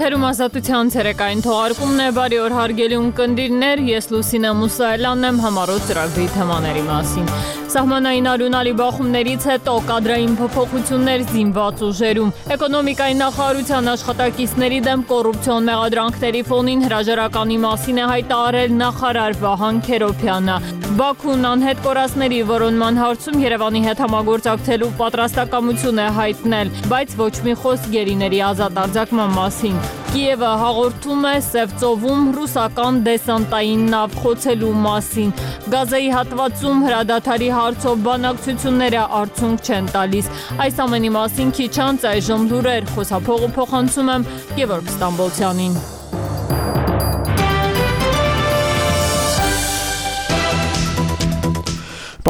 Եթերում ազատության ցերեկային թողարկումն է բարի օր հարգելի ունկնդիրներ, ես Լուսինե Մուսայելյանն եմ համարոտ ծրագրի թեմաների մասին։ Սահմանային արյունալի բախումներից հետո կադրային փոփոխություններ զինված ուժերում։ Էկոնոմիկայի նախարարության աշխատակիցների դեմ կոռուպցիոն մեղադրանքների ֆոնին հրաժարականի մասին է հայտարարել նախարար Վահան Քերոփյանը։ Բաքուն անհետ կորածների որոնման հարցում Երևանի հետ համագործակցելու պատրաստակամություն է հայտնել, բայց ոչ մի խոսք գերիների ազատ արձակման մասին։ Կիևը հաղորդում է Սևծովում ռուսական դեսանտային նավ խոցելու մասին։ Գազայի հատվածում հրադադարի հարցով բանակցությունները արդյունք չեն տալիս։ Այս ամենի մասին քիչ անց այժմ լուրեր խոսափողը փոխանցում եմ Գևորգ Ստամբոլցյանին։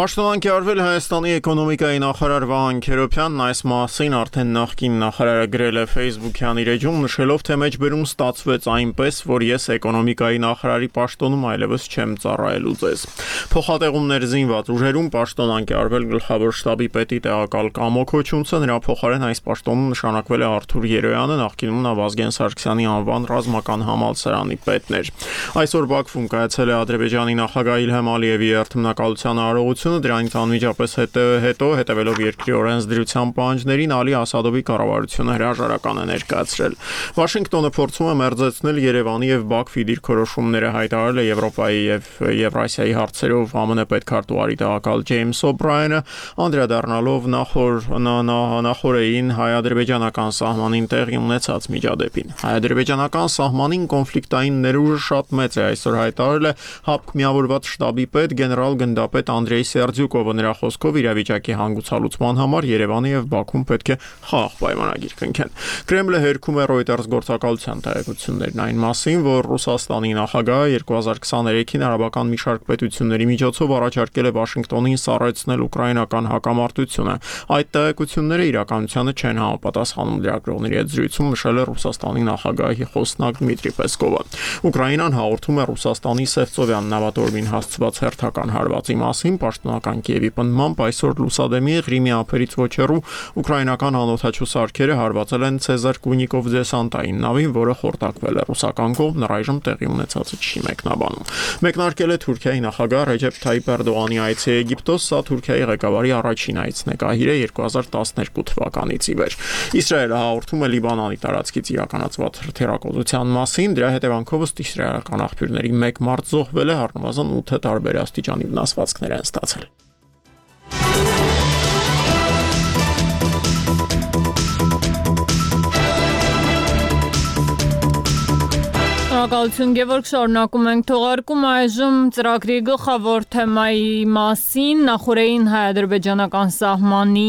Պաշտոնանքի արվել Հայաստանի էկոնոմիկայի նախարար Վահան Քերոփյանն այս մասին արդեն նախկին նախարարը գրել է Facebook-յան իր էջում նշելով թե մեջբերում ստացվեց այնպես, որ ես էկոնոմիկայի նախարարի պաշտոնում այլևս չեմ ծառայելու ձեզ։ Փոխատեղումներ զինված ուժերում պաշտոնանքի արվել գլխավոր շտաբի պետի տեղակալ Կամո Քոչունցը նրա փոխարեն այս պաշտոնում նշանակվել է Արթուր Երոյանը, նախկինում նա Վազգեն Սարգսյանի անվան ռազմական համալսարանի պետն էր։ Այսօր Բաքվում կայացել է Ադրբեջանի նախագահ Իլհամ Ալիևի երթմնակալության արարողություն Հանրապետությունը դրանից անմիջապես հետո հետո հետևելով երկրի օրենսդրության պահանջներին Ալի Ասադովի կառավարությունը հրաժարական է ներկայացրել։ Վաշինգտոնը փորձում է մերձեցնել Երևանի եւ Բաքվի դիրքորոշումները հայտարարել է Եվրոպայի եւ Եվրասիայի հարցերով ԱՄՆ պետքարտուարի տեղակալ Ջեյմս Օբրայենը անդրադառնալով նախոր նախորեին հայ-ադրբեջանական սահմանին տեղի ունեցած միջադեպին։ Հայ-ադրբեջանական սահմանին կոնֆլիկտային ներուժը շատ մեծ է այսօր հայտարարել է ՀԱՊԿ միավորված շտաբի պետ գեներալ գնդապետ Անդրեյ Սերձյուկովը նրա խոսքով իրավիճակի հանգուցալուծման համար Երևանը եւ Բաքուն պետք է խաղ պայմանագիր կնքեն։ Կրեմլը հերքում է Reuters գործակալության տեղեկություններն այն մասին, որ Ռուսաստանի նախագահը 2023-ին արաբական մի շարք պետությունների միջոցով առաջարկել է Վաշինգտոնին սառեցնել ուկրաինական հակամարտությունը։ Այդ տեղեկությունները իրականությանը չեն համապատասխանում լրագրողների հետ զրույցում նշել է Ռուսաստանի նախագահի խոսնակ Դմիտրի Պեսկովը։ Ուկրաինան հաղորդում է Ռուսաստանի Սևծովյան նավատորմին հասցված հերթական հարվածի մասին, պաշտոնական Կիևի պնդմամբ այսօր Լուսադեմի Ղրիմի ափերից ոչ հեռու ուկրաինական անօթաչու սարքերը հարվածել են Ցեզար Կունիկով դեսանտային նավին, որը խորտակվել է ռուսական կողմն առայժմ տեղի ունեցածը չի մեկնաբանում։ Մեկնարկել է Թուրքիայի նախագահ Ռեջեփ Թայիպ Էրդողանի այցը Եգիպտոս, սա Թուրքիայի ղեկավարի առաջին այցն է կահիրը 2012 թվականից ի վեր։ Իսրայելը հաղորդում է Լիբանանի տարածքից իրականացված հրթիռակոծության մասին, դրա հետևանքով ըստ իսրայելական աղբյուրների 1 մարդ զոհվել է, առնվազն 8 տարբեր աստիճանի վնասվածքներ են ստացել։ Շնորհակալություն Գևորգ, շարունակում ենք թողարկում այժմ ծրագրի գլխավոր թեմայի մասին նախորեին հայ-ադրբեջանական սահմանի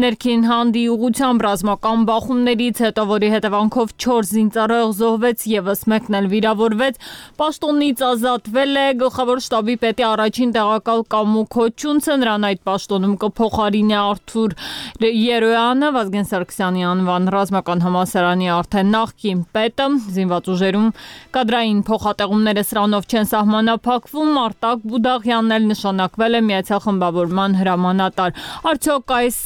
ներքին հանդի ուղությամբ ռազմական բախումներից հետո որի հետևանքով 4 զինծառայող զոհվեց եւս մեկն էլ վիրավորվեց պաշտոնից ազատվել է գլխավոր շտաբի պետի առաջին տեղակալ Կամու Քոչունցը նրան այդ պաշտոնում կփոխարինի Արթուր Երոյանը Վազգեն Սարգսյանի անվան ռազմական համալսարանի արդեն նախկին պետը զինված ուժերում Կադրային փոխատեղումները սրանով չեն սահմանափակվում, Արտակ Բուդաղյանն էլ նշանակվել է միացյալ խմբավորման հրամանատար։ Արդյոք այս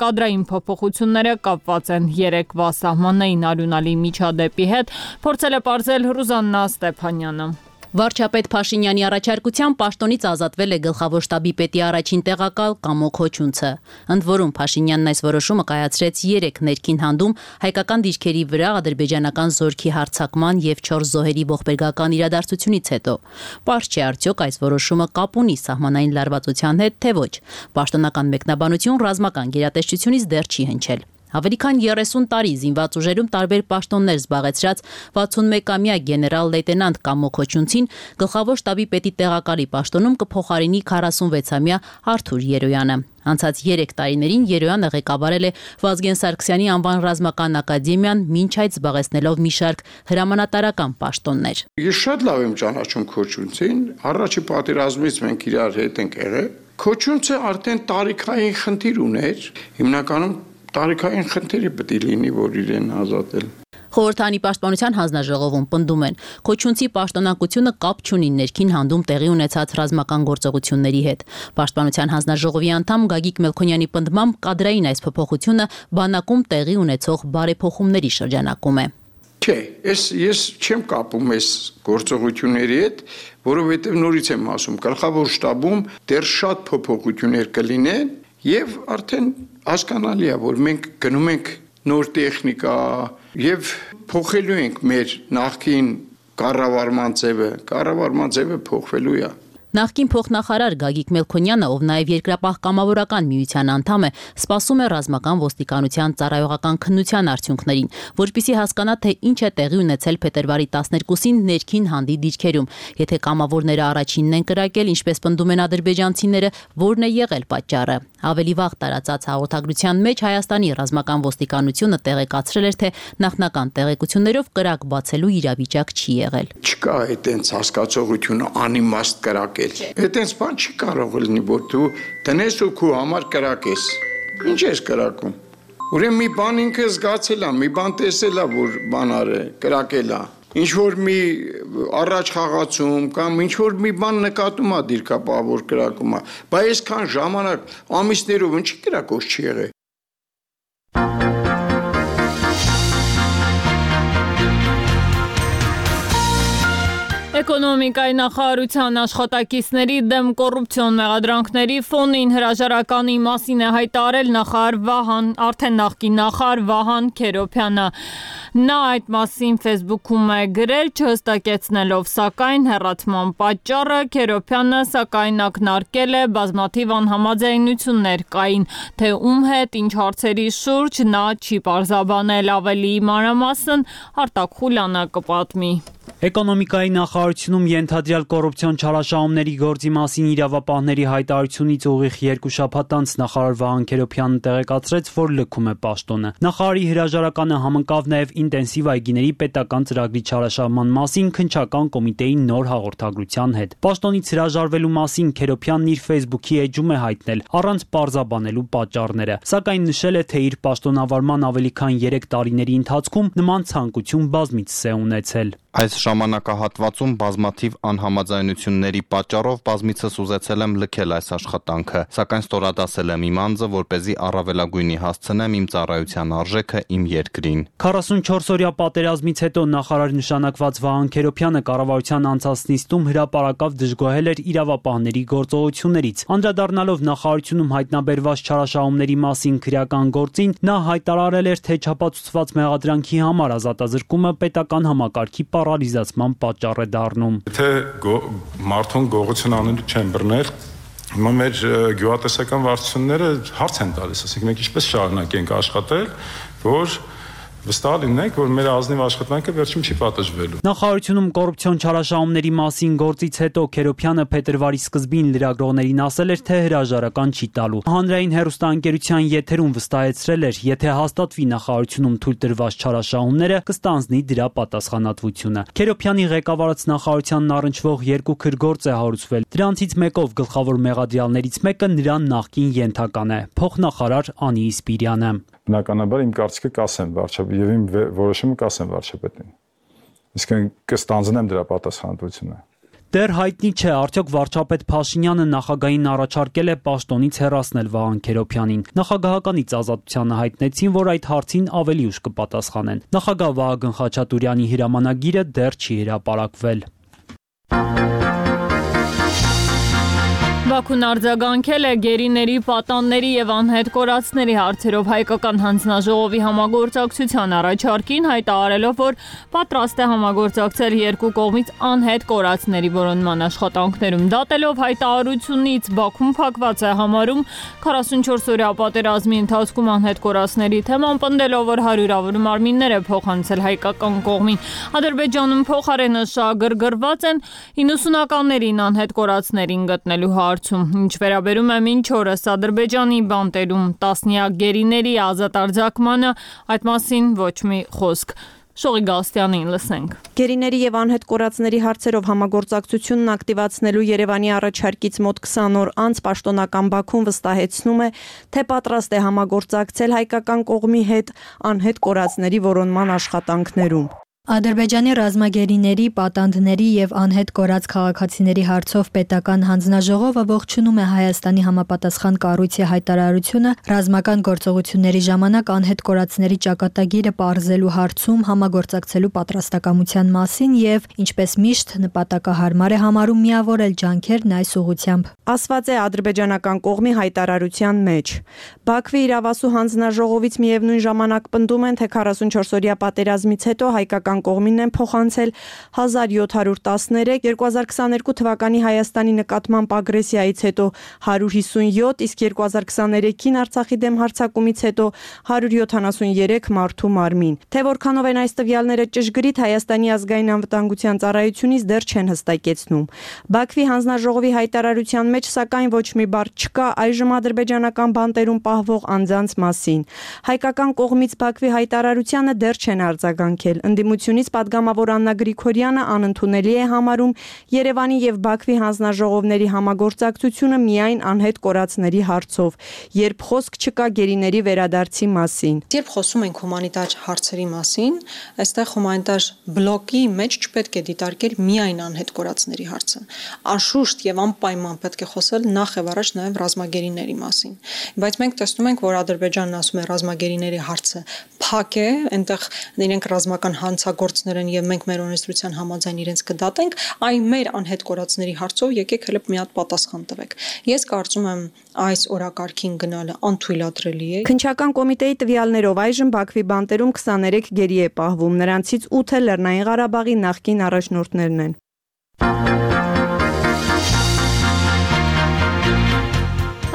կադրային փոփոխությունները կապված են երեկվա սահմանային արյունալի միջադեպի հետ, փորձել է ողջել Ռուզաննա Ստեփանյանը։ Վարչապետ Փաշինյանի առաջարկությամբ պաշտոնից ազատվել է գլխավոր շտաբի պետի առաջին տեղակալ Կամո Քոչունցը։ Ընդ որում Փաշինյանն այս որոշումը կայացրեց 3 ներքին հանդում հայկական դիրքերի վրա ադրբեջանական զորքի հարձակման եւ 4 զոհերի ողբերգական իրադարձությունից հետո։ Պարզ չէ արդյոք այս որոշումը կապ ունի սահմանային լարվածության հետ, թե ոչ։ Պաշտոնական մեկնաբանություն ռազմական գերատեսչությունից դեռ չի հնչել։ Ավելի քան 30 տարի զինված ուժերում տարբեր պաշտոններ զբաղեցրած 61-ամյա գեներալ լեյտենանտ Կամո Քոչունցին գլխավոր շտաբի պետի տեղակալի պաշտոնում կփոխարինի 46-ամյա Արթուր Երոյանը։ Անցած 3 տարիներին Երևանը ղեկավարել է Վազգեն Սարգսյանի անվան ռազմական ակադեմիան, ոչ այդ զբաղեցնելով մի շարք հրամանատարական պաշտոններ։ Ես շատ լավ եմ ճանաչում Քոչունցին, առաջի պատերազմից մենք իրար հետ ենք եղել։ Քոչունցը արդեն տարիքային խնդիր ուներ, հիմնականում տարիքային խնդիրը պետք է լինի, որ իրեն ազատել։ Խորհրդանի պաշտպանության հանձնաժողովում պնդում են, Քոչունցի պաշտոնակությունը կապ չունի ներքին հանդում տեղի ունեցած ռազմական գործողությունների հետ։ Պաշտպանության հանձնաժողովի անդամ Գագիկ Մելքոնյանի պնդմամբ կադրային այս փոփոխությունը բանակում տեղի ունեցող բարեփոխումների շրջանակում է։ Չէ, ես ես չեմ կապում այս գործողությունների հետ, որովհետև նորից եմ ասում, գլխավոր շտաբում դեռ շատ փոփոխություններ կլինեն եւ արդեն հասկանալի է, որ մենք գնում ենք նոր տեխնիկա եւ փոխելու ենք մեր նախկին կառավարման ձևը, կառավարման ձևը փոխվելու է։ Նախկին փոխնախարար Գագիկ Մելքոնյանը, ով նաև երկրապահ կամավորական միության անդամ է, սպասում է ռազմական ոստիկանության ծառայողական քննության արդյունքներին, որpիսի հասկանա թե ինչ է տեղի ունեցել փետրվարի 12-ին ներքին հանդի դիրքերում։ Եթե կամավորները առաջինն են կրակել, ինչպես պնդում են ադրբեջանցիները, որն է եղել պատճառը։ Ավելի վաղ տարածած հաղորդագրության մեջ Հայաստանի ռազմական ոստիկանությունը տեղեկացրել էր, թե նախնական տեղեկություններով կրակ բացելու իրավիճակ չի եղել։ Չկա այտենց հասկացողությունը անիմաստ կրակել կրակել։ Այդտենց բան չի կարող լինի, որ դու տնես ու քու համար կրակես։ Ինչ ես կրակում։ Ուրեմն մի բան ինքը զգացել է, մի բան տեսել է, որ բան արե, կրակել է ինչ որ մի առաջ խաղացում կամ ինչ որ մի բան նկատում է դիրքապահավոր կրակում է բայց այսքան ժամանակ ամիսներով ինչի կրակոց չի եղել Էկոնոմիկայի նախարարության աշխատակիցների դեմ կոռուպցիոն մեղադրանքների ֆոնին հրաժարականի մասին է հայտարել նախարար Վահան, արդեն նախկին նախարար Վահան Քերոփյանը։ Նա այդ մասին Facebook-ում է գրել չհստակեցնելով սակայն հերացման պատճառը Քերոփյանը սակայն ակնարկել է բազմաթիվ անհամաձայնություններ կային, թե ում հետ ինչ հարցերի շուրջ նա չի parzabanել ավելի մանրամասն Արտակ Խուլյանը կպատմի։ Էկոնոմիկայի նախարարությունում ենթադրյալ կոռուպցիոն չարաշահումների գործի մասին իրավապահների հայտարարությունից ուղիղ երկու շաբաթ անց նախարար Վահան Քերոփյանը տեղեկացրեց, որ լքում է պաշտոնը։ Նախարարի հրաժարականը համընկավ նաև ինտենսիվ այգիների պետական ծրագրի չարաշահման մասին քնչական կոմիտեի նոր հաղորդագրության հետ։ Պաշտոնից հրաժարվելու մասին Քերոփյանն իր Facebook-ի էջում է հայտնել առանց պարզաբանելու պատճառները, սակայն նշել է, թե իր պաշտոնավարման ավելի քան 3 տարիների ընթացքում նման ցանկություն բազմիցս է ունեցել։ Այս ժամանակահատվածում բազմաթիվ անհամաձայնությունների պատճառով բազմիցս ուզեցել եմ լքել այս աշխատանքը, սակայն ստորադասել եմ իմ անձը, որ เป զի առավելագույնի հասցնեմ իմ ծառայության արժեքը իմ երկրին։ 44-օրյա պատերազմից հետո նախարար նշանակված Վահան Քերոփյանը կառավարության անցած նիստում հրաապարակավ դժգոհել էր իրավապահների գործողություններից։ Անդրադառնալով նախարարությունում հայտնաբերված չարաշահումների մասին քրեական գործին, նա հայտարարել էր, թե չափածուցված մեղադրանքի համար ազատազրկումը պետական համակարգի պարալիզացման պատճառ է դառնում։ Եթե մարդուն գողություն անելու չեն բռնել, Հիմա մեր գյուղատնտեսական վարչությունները հարց են տալիս, ասենք մենք ինչպես շարունակենք աշխատել, որ վստահ լինենք, որ մեր ազնիվ աշխատանքը վերջում չի պատժվելու։ Նախարարությունում կոռուպցիոն չարաշահումների մասին գործից հետո Քերոփյանը փետրվարի սկզբին լրագրողներին ասել էր, թե հրաժարական չի տալու։ Հանրային հերոստանգերության եթերում վստահեցրել էր, եթե հաստատվի նախարարությունում թույլ տրված չարաշահումները, կստանձնի դրա պատասխանատվությունը։ Քերոփյանի ղեկավարած նախարարությանն առնչվող երկու քրգործ է հարուցվել։ Դրանցից մեկով գլխավոր մեղադրյալներից մեկը նրան նախկին ենթական է, փոխնախարար Անի Իսպիրյանը բնականաբար իմ կարծիքը կասեմ վարչապետ եւ իմ որոշումը կասեմ վարչապետին։ Իսկ կստանձնեմ դրա պատասխանատվությունը։ Դեռ հայտնի չէ, արդյոք վարչապետ Փաշինյանը նախագահին առաջարկել է պաշտոնից հեռացնել Վահան Քերոփյանին։ Նախագահականից ազատությանը հայտնեցին, որ այդ հարցին ավելի ուշ կպատասխանեն։ Նախագահ Վահագն Խաչատուրյանի հրամանագիրը դեռ չի հրապարակվել։ Բաքուն արձագանքել է գերիների, պատանների եւ անհետ կորածների հարցերով հայկական հանձնաժողովի համագործակցության առաջարկին հայտարարելով, որ պատրաստ է համագործակցել երկու կողմից անհետ կորածների որոնման աշխատանքներում։ Դատելով հայտարարությունից Բաքուն փակված է համարում 44-օրյա պատերազմի ընթացքում անհետ կորածների թեման պնդելով, որ հարյուրավոր մարմիններ է փոխանցել հայկական կողմին։ Ադրբեջանում փոխարենը շահագրգռված են 90-ականներին անհետ կորածներին գտնելու հարց հարցում։ Ինչ վերաբերում է մինչ օրս Ադրբեջանի բանտերում տասնյակ գերիների ազատ արձակմանը, այդ մասին ոչ մի խոսք։ Շողի Գալստյանին լսենք։ Գերիների եւ անհետ կորածների հարցերով համագործակցությունն ակտիվացնելու Երևանի առաջարկից մոտ 20 օր անց պաշտոնական Բաքուն վստահեցնում է, թե պատրաստ է համագործակցել հայկական կողմի հետ անհետ կորածների որոնման աշխատանքներում։ Ադրբեջանի ռազմագերիների, պատանդների եւ անհետ կորած քաղաքացիների հարցով պետական հանձնաժողովը ողջունում է Հայաստանի համապատասխան կառույցի հայտարարությունը ռազմական գործողությունների ժամանակ անհետ կորածների ճակատագիրը ողջելու հարցում համագործակցելու պատրաստակամության մասին եւ ինչպես միշտ նպատակահարմար է համարում միավորել ջանքերն այս ուղությամբ։ Ասված է ադրբեջանական կողմի հայտարարության մեջ։ Բաքվի իրավասու հանձնաժողովից միևնույն ժամանակ պնդում են, թե 44-օրյա պատերազմից հետո հայկական ռուսական կողմինն են փոխանցել 1713 2022 թվականի Հայաստանի նկատմամբ ագրեսիայից հետո 157, իսկ 2023-ին Արցախի դեմ հարձակումից հետո 173 մարդու մարմին։ Թե որքանով են այս տվյալները ճշգրիտ Հայաստանի ազգային անվտանգության ծառայությունից դեռ չեն հստակեցնում։ Բաքվի հանձնաժողովի հայտարարության մեջ սակայն ոչ մի բառ չկա այժմ ադրբեջանական բանտերում պահվող անձանց մասին։ Հայկական կողմից Բաքվի հայտարարությանը դեռ չեն արձագանքել։ Ընդդիմություն տեսանկյունից падգամավոր Աննա Գրիգորյանը անընդունելի է համարում Երևանի եւ Բաքվի հանձնաժողովների համագործակցությունը միայն անհետ կորածների հարցով, երբ խոսք չկա գերիների վերադարձի մասին։ Երբ խոսում ենք հումանիտար հարցերի մասին, այստեղ հումանիտար բլոկի մեջ չպետք է դիտարկել միայն անհետ կորածների հարցը։ Անշուշտ եւ անպայման պետք է խոսել նախ եւ առաջ նաեւ ռազմագերիների մասին։ Բայց մենք տեսնում ենք, որ Ադրբեջանն ասում է ռազմագերիների հարցը փակ է, այնտեղ իրենք ռազմական հանցագ օգտագործներ են եւ մենք մեր օրենսդրության համաձայն իրենց կդատենք, այ մեր անհետ կորածների հարցով եկեք հələ մի հատ պատասխան տվեք։ Ես կարծում եմ այս օրակարգին գնալը անթույլատրելի է։ Քնչական կոմիտեի տվյալներով այժմ Բաքվի բանտերում 23 գերի է պահվում, նրանցից 8-ը Լեռնային Ղարաբաղի նախկին առաջնորդներն են։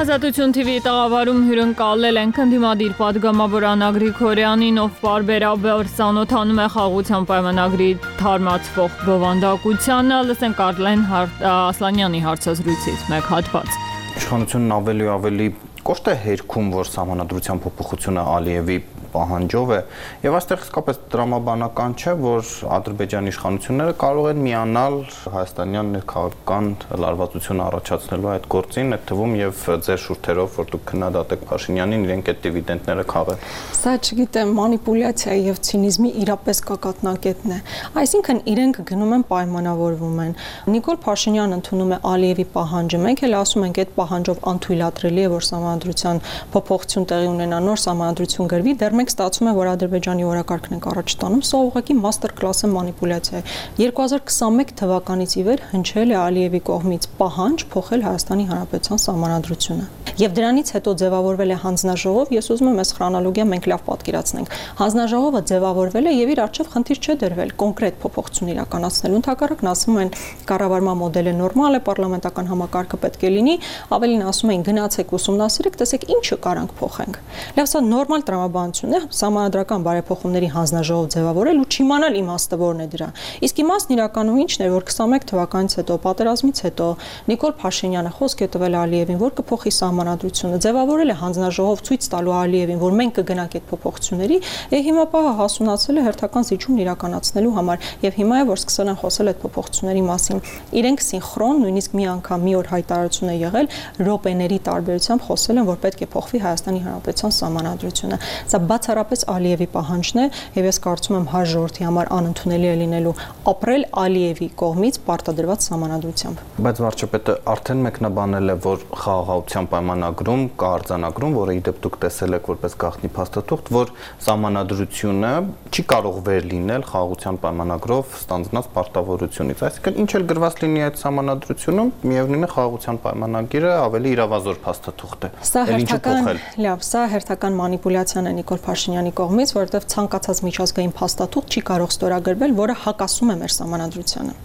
Ազատություն TV-ի տաղավարում հյուրընկալել են քննիմադիր падգամավոր Անա Գրիգորյանին, ով բարբերաբար ցանոթանում է խաղաղության պայմանագրի թարմացվող բովանդակությանը, լսենք Արլեն Ասլանյանի հարցազրույցից մեկ հատված։ Իշխանությունն ավելի ու ավելի կոշտ է հերքում, որ համանadrության փոփոխությունը Ալիևի պահանջով է եւ այստեղ իսկապես դրամաբանական չէ որ ադրբեջանի իշխանությունները կարող են միանալ հայաստանյան ներքաղաքական լարվածությունը առաջացնելու այդ գործին այդ թվում եւ ձեր շուրթերով որ դուք քննադատեք Փաշինյանին իրենք այդ դիվիդենտները քաղեն սա չգիտեմ մանիպուլյացիա եւ ցինիզմի իրապես կակատնակետն է այսինքն իրենք գնում են պայմանավորվում են Նիկոլ Փաշինյանը ընդունում է Ալիևի պահանջը մենք էլ ասում ենք այդ պահանջով անթույլատրելի է որ համանդրության փոփոխություն տեղի ունենա նոր համանդրություն գրվի դեռ մենք ստացվում է, որ Ադրբեջանի օրակարգն ենք առաջ տանում, սա ուղղակի մաստեր կլասը մանիպուլյացիա է։ 2021 թվականից ի վեր հնչել է Ալիևի կողմից պահանջ փոխել Հայաստանի Հանրապետության սահմանադրությունը։ Եվ դրանից հետո ձևավորվել է հանձնաժողով, ես ուզում եմ այս քրոնոլոգիա մենք լավ պատկերացնենք։ Հանձնաժողովը ձևավորվել է եւ իր արժեվ խնդիր չէ դրվել կոնկրետ փոփոխություն իրականացնելու։ Ընդհակառակն ասում են կառավարման մոդելը նորմալ է, պարլամենտական համակարգը պետք է լինի, ավելին ասում են գնացեք ուսումնասիրեք, տեսեք ինչը կարանք փոխենք։ Լավ, սա նորմալ տրամաբանություն է համանդրական բարեփոխումների հանձնաժողով ձևավորել ու չիմանալ իմաստը որն է դրա։ Իսկ իմաստն իրականում ինչն էր, որ 21 թվականից հետո պատերազմից հետո Նիկոլ Փաշինյանը խոսք է տվել Ալիևին, որ կփոխի սահմանադրությունը, ձևավորել է հանձնաժողով ցույց տալու Ալիևին, որ մենք կգնանք այդ փոփոխությունների, եւ հիմա պահը հասունացել է հերթական զիջումն իրականացնելու համար եւ հիմա է որ սկսել են խոսել այդ փոփոխությունների մասին։ Իրենք սինխրոն նույնիսկ մի անգամ մի օր հայտարարություն է եղել ռոպեների տարբերությամբ խոսել են, որ պետք է փոխվի Հայաստանի Հանրապետության սահմանադրությունը։ Սա բացառապես Ալիևի պահանջն է եւ ես կարծում եմ հայ ժողովրդի համար անընդունելի է լինելու ապրել Ալիևի կողմից պարտադրված համանadrությամբ։ Բայց վարչապետը արդեն մեկնաբանել է, որ խաղաղության պայմանագրում կա արձանագրում, որը իդեպ դուք տեսել եք որպես գաղտնի փաստաթուղթ, որ համանadrությունը չի կարող վեր լինել խաղաղության պայմանագրով ստանձնած պարտավորությունից։ Այսինքն ինչ էլ գրված լինի այդ համանadrությունում, միևնույնն է խաղաղության պայմանագիրը ավելի իրավազոր փաստաթուղթ է։ Սա հերթական, լավ, սա հերթական մանիպուլյացիան է Նիկոլ Փաշինյանի կողմից, որովհետև ցանկացած միջազգային փաստաթուղթ չի կարող ստորագրվել, որը հակասում է մեր համանadrությանը։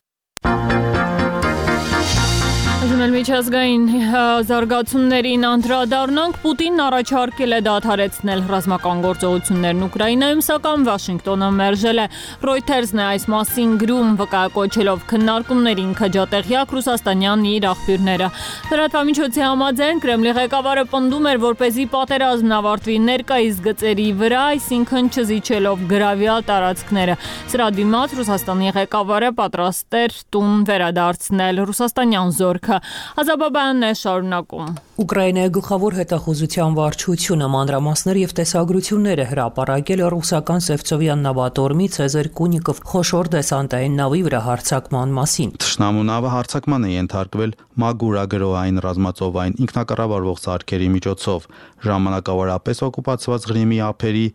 Այժմ միջազգային զարգացումներին անդրադառնանք. Պուտինն առաջարկել է դադարեցնել ռազմական գործողություններն Ուկրաինայում, սակայն Վաշինգտոնը մերժել է։ Reuters-ն է այս մասին գրում վկայակոչելով քննարկումներին քաջատեղյակ ռուսաստանյան իր աղբյուրները։ Լրատվամիջոցի համաձայն Կրեմլի ղեկավարը պնդում էր, որ เป զի պատերազմն ավարտվի ներկայիս գծերի վրա, այսինքն չզիջելով գրավյալ տարածքները։ Սրա դիմաց Ռուսաստանի ղեկավարը պատրաստ էր տուն վերադարձնել ռուսաստանյան զորքը։ Ազաբաբյանն է շարունակում։ Ուկրաինայի գլխավոր հետախուզության վարչությունը մանրամասներ եւ տեսագրություններ է հրապարակել ռուսական Սևծովյան նավատորմի Ցեզար Կունիկով խոշոր դեսանտային նավի վրա հարձակման մասին։ Տշնամու նավը հարձակման է ենթարկվել մագուրագրոային ռազմածովային ինքնակառավարվող սարքերի միջոցով ժամանակավորապես օկուպացված Ղրիմի ափերի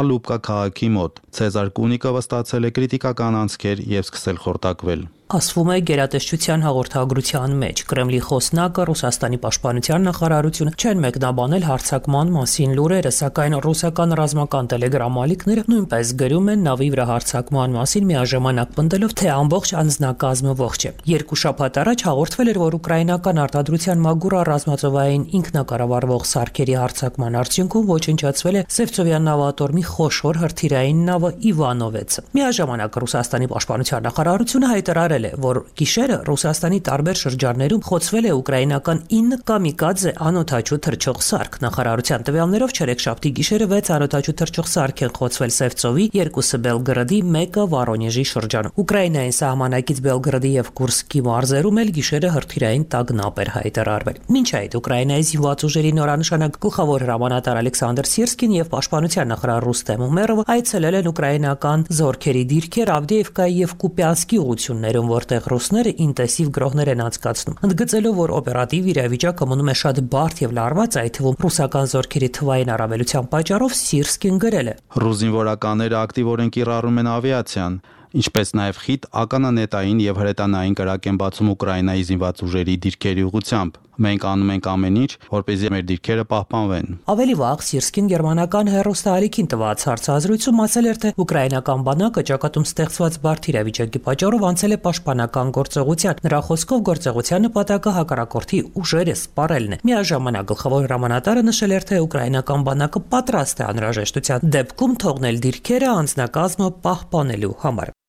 Ալուպկա քաղաքի մոտ։ Ցեզար Կունիկովը ստացել է քրիտիկական անցքեր եւ սկսել խորտակվել ասվում է գերատեսչության հաղորդագրության մեջ Կրեմլի խոսնակը Ռուսաստանի պաշտպանության նախարարությունը չեն մեկնաբանել հարցակման մասին լուրերը, սակայն ռուսական ռազմական տելեգրամալիքները նույնպես գրում են նավի վրա հարցակման մասին միաժամանակ պնդելով, թե ամբողջ անձնակազմը ողջ է։ Երկու շաբաթ առաջ հաղորդվել էր, որ ուկրաինական արտադրության Մագուրա ռազմածովային ինքնակառավարվող սարքերի հարցակման արդյունքում ոչնչացվել է Սևծովյան նավատորմի խոշոր հրթիռային նավը Իվանովեցը։ Միաժամանակ Ռուսաստանի պաշտպանության նախարարությունը հայտարարել է, որ գիշերը Ռուսաստանի տարբեր շրջաններում խոցվել է ուկրաինական 9 կամիկադզե անօթաչու թռչող սարք։ Նախարարության տվյալներով չորեքշաբթի գիշերը 6 անօթաչու թռչող սարք են խոցվել Սևծովի, երկուսը Բելգրադի, մեկը Վորոնեժի շրջանում։ Ուկրաինային սահմանակից Բելգրադի եւ Կուրսկի մարզերում էլ գիշերը հրթիռային տագնապ էր հայտարարվել։ Մինչ այդ Ուկրաինայի զինված ուժերի նորանշանակ գլխավոր հրամանատար Ալեքսանդր Սիրսկին եւ պաշտպանության նախարար Ռուստեմ Ումերովը այցելել են ուկրաինական զորքերի դիրքեր Ավդեևկայի եւ Կուպյանսկի ուղություններում, որտեղ ռուսները ինտենսիվ գրոհներ են անցկացնում։ Ընդգծելով, որ օպերատիվ իրավիճակը մնում է շատ բարդ եւ լարված, այդ թվում ռուսական զորքերի թվային առավելության պատճառով Սիրսկին գրել է. Ռուզինվորականները ակտիվորեն կիրառում են ավիացիան ինչպես նաև խիտ ականանետային եւ հրետանային կրակ են բացում Ուկրաինայի զինված ուժերի դիրքերի ուղությամբ։ Մենք անում ենք ամեն ինչ, որպեսզի մեր դիրքերը պահպանվեն։ Ավելի վաղ Սիրսկին գերմանական հերոստալիքին տված հարցազրույցում ասել էր, թե ուկրաինական բանակը ճակատում ստեղծված բարդ իրավիճակի պատճառով անցել է պաշտպանական գործողության։ Նրա խոսքով գործողության նպատակը հակառակորդի ուժերը սպառելն է։ Միաժամանակ գլխավոր հրամանատարը նշել էր, թե ուկրաինական բանակը պատրաստ է անհրաժեշտության դեպքում թողնել դիրքերը անձնակազմը պահպանելու համար։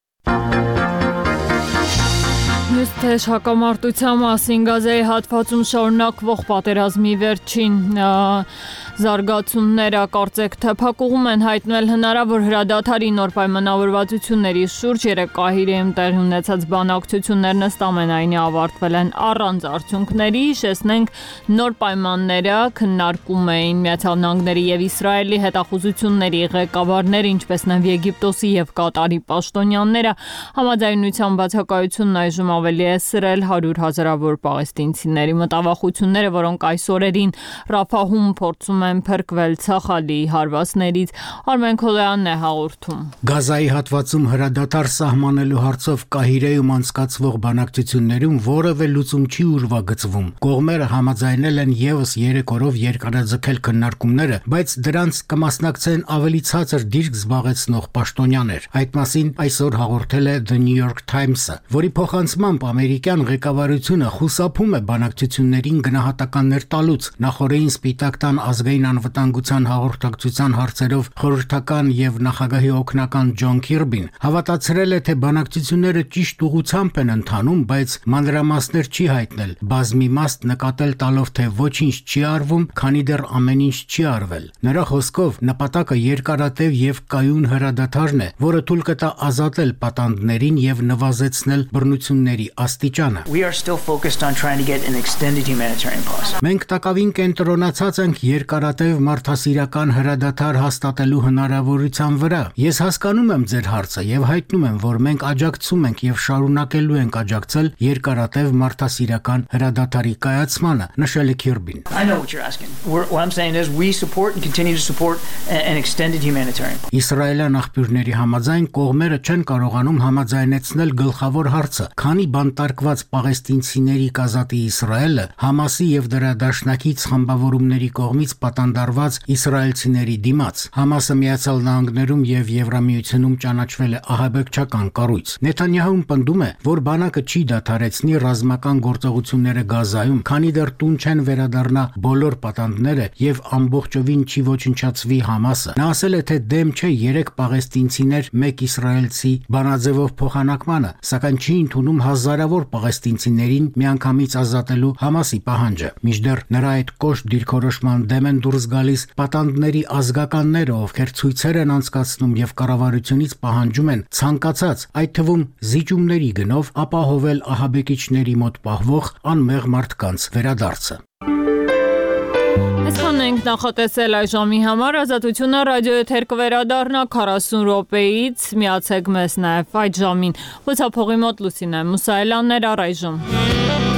Մյուս թեժ հակամարտության մասին գազայի հատվածում շարունակվող պատերազմի վերջին Զարգացումները կարծեք թե փակուղում են հայտնել հնարավոր հրադադարի նոր պայմանավորվածությունների շուրջ երեք Կահիրեում տեղի ունեցած բանակցություններն ըստ ամենայնի ավարտվել են առանց արդյունքների, հիշեցնենք նոր պայմանները քննարկում էին Միացյալ Նահանգների եւ Իսրայելի հետախուզությունների ղեկավարները, ինչպես նաեւ Եգիպտոսի եւ Կատարի պաշտոնյաները համաձայնության բացակայությունն այժմ ավելի է սրել 100 հազարավոր պաղեստինցիների մտավախությունները, որոնք այս օրերին Ռաֆահում փորձում են փրկվել ցախալի հարվածներից։ Արմեն Քոլյանն է հաղորդում։ Գազայի հատվածում հրադադար սահմանելու հարցով Կահիրեում անցկացվող բանակցություններում որևէ լուծում չի ուրվագծվում։ Կողմերը համաձայնել են եւս 3 օրով երկարաձգել քննարկումները, բայց դրանց կմասնակցեն ավելի ցածր դիրք զբաղեցնող պաշտոնյաներ։ Այդ մասին այսօր հաղորդել է The New York Times-ը, որի փոխանցմամբ ամերիկյան ղեկավարությունը խուսափում է բանակցություններին գնահատականներ տալուց նախորդին Սպիտակ տան ազգային ազգային անվտանգության հաղորդակցության հարցերով խորհրդական եւ նախագահի օգնական Ջոն Քիրբին հավատացրել է, թե բանակցությունները ճիշտ ուղղությամբ են ընթանում, բայց մանրամասներ չի հայտնել։ Բազմի մաստ նկատել տալով, թե ոչինչ չի արվում, քանի դեռ ամեն ինչ չի արվել։ Նրա խոսքով նպատակը երկարատև եւ կայուն հրադադարն է, որը թույլ կտա ազատել պատանդներին եւ նվազեցնել բռնությունների աստիճանը։ We are still focused on trying to get an extended humanitarian pause. Մենք տակավին կենտրոնացած ենք երկար երկարատև մարդասիրական հրադադար հաստատելու հնարավորության վրա։ Ես հասկանում եմ ձեր հարցը եւ հայտնում եմ, որ մենք աջակցում ենք եւ շարունակելու ենք աջակցել երկարատև մարդասիրական հրադադարի կայացմանը, նշել է Քիրբին։. Իսրայելյան աղբյուրների համաձայն կողմերը չեն կարողանում համաձայնեցնել գլխավոր հարցը, քանի բանտարկված պաղեստինցիների կազատի Իսրայելը Համասի եւ դրա դաշնակից խմբավորումների կողմից պատանդարված իսրայելցիների դիմաց։ Համասը Միացյալ Նահանգներում եւ Եվրամիությունում ճանաչվել է ահաբեկչական կառույց։ Նեթանյահուն պնդում է, որ բանակը չի դադարեցնի ռազմական գործողությունները Գազայում, քանի դեռ տուն չեն վերադառնա բոլոր պատանդները եւ ամբողջովին չի ոչնչացվի Համասը։ Նա ասել է, թե դեմ չէ 3 պաղեստինցիներ, 1 իսրայելցի բանաձևով փոխանակմանը, սակայն չի ընդունում հազարավոր պաղեստինցիներին միանգամից ազատելու Համասի պահանջը։ Միջդեռ նրա այդ կոշտ դիրքորոշման դեմ են են դուրս գալիս պատանդների ազգականները, ովքեր ցույցեր են անցկացնում եւ կառավարությունից պահանջում են ցանկացած, այդ թվում զիջումների գնով ապահովել ահաբեկիչների մոտ պահվող անմեղ մարդկանց վերադարձը։ Այսքանն ենք նախատեսել այս ժամի համար ազատությունը ռադիոեթեր կվերադառնա 40 րոպեից միացեք մեզ նաև այդ ժամին խոցափողի մոտ լուսինե մուսայելյաններ առայժմ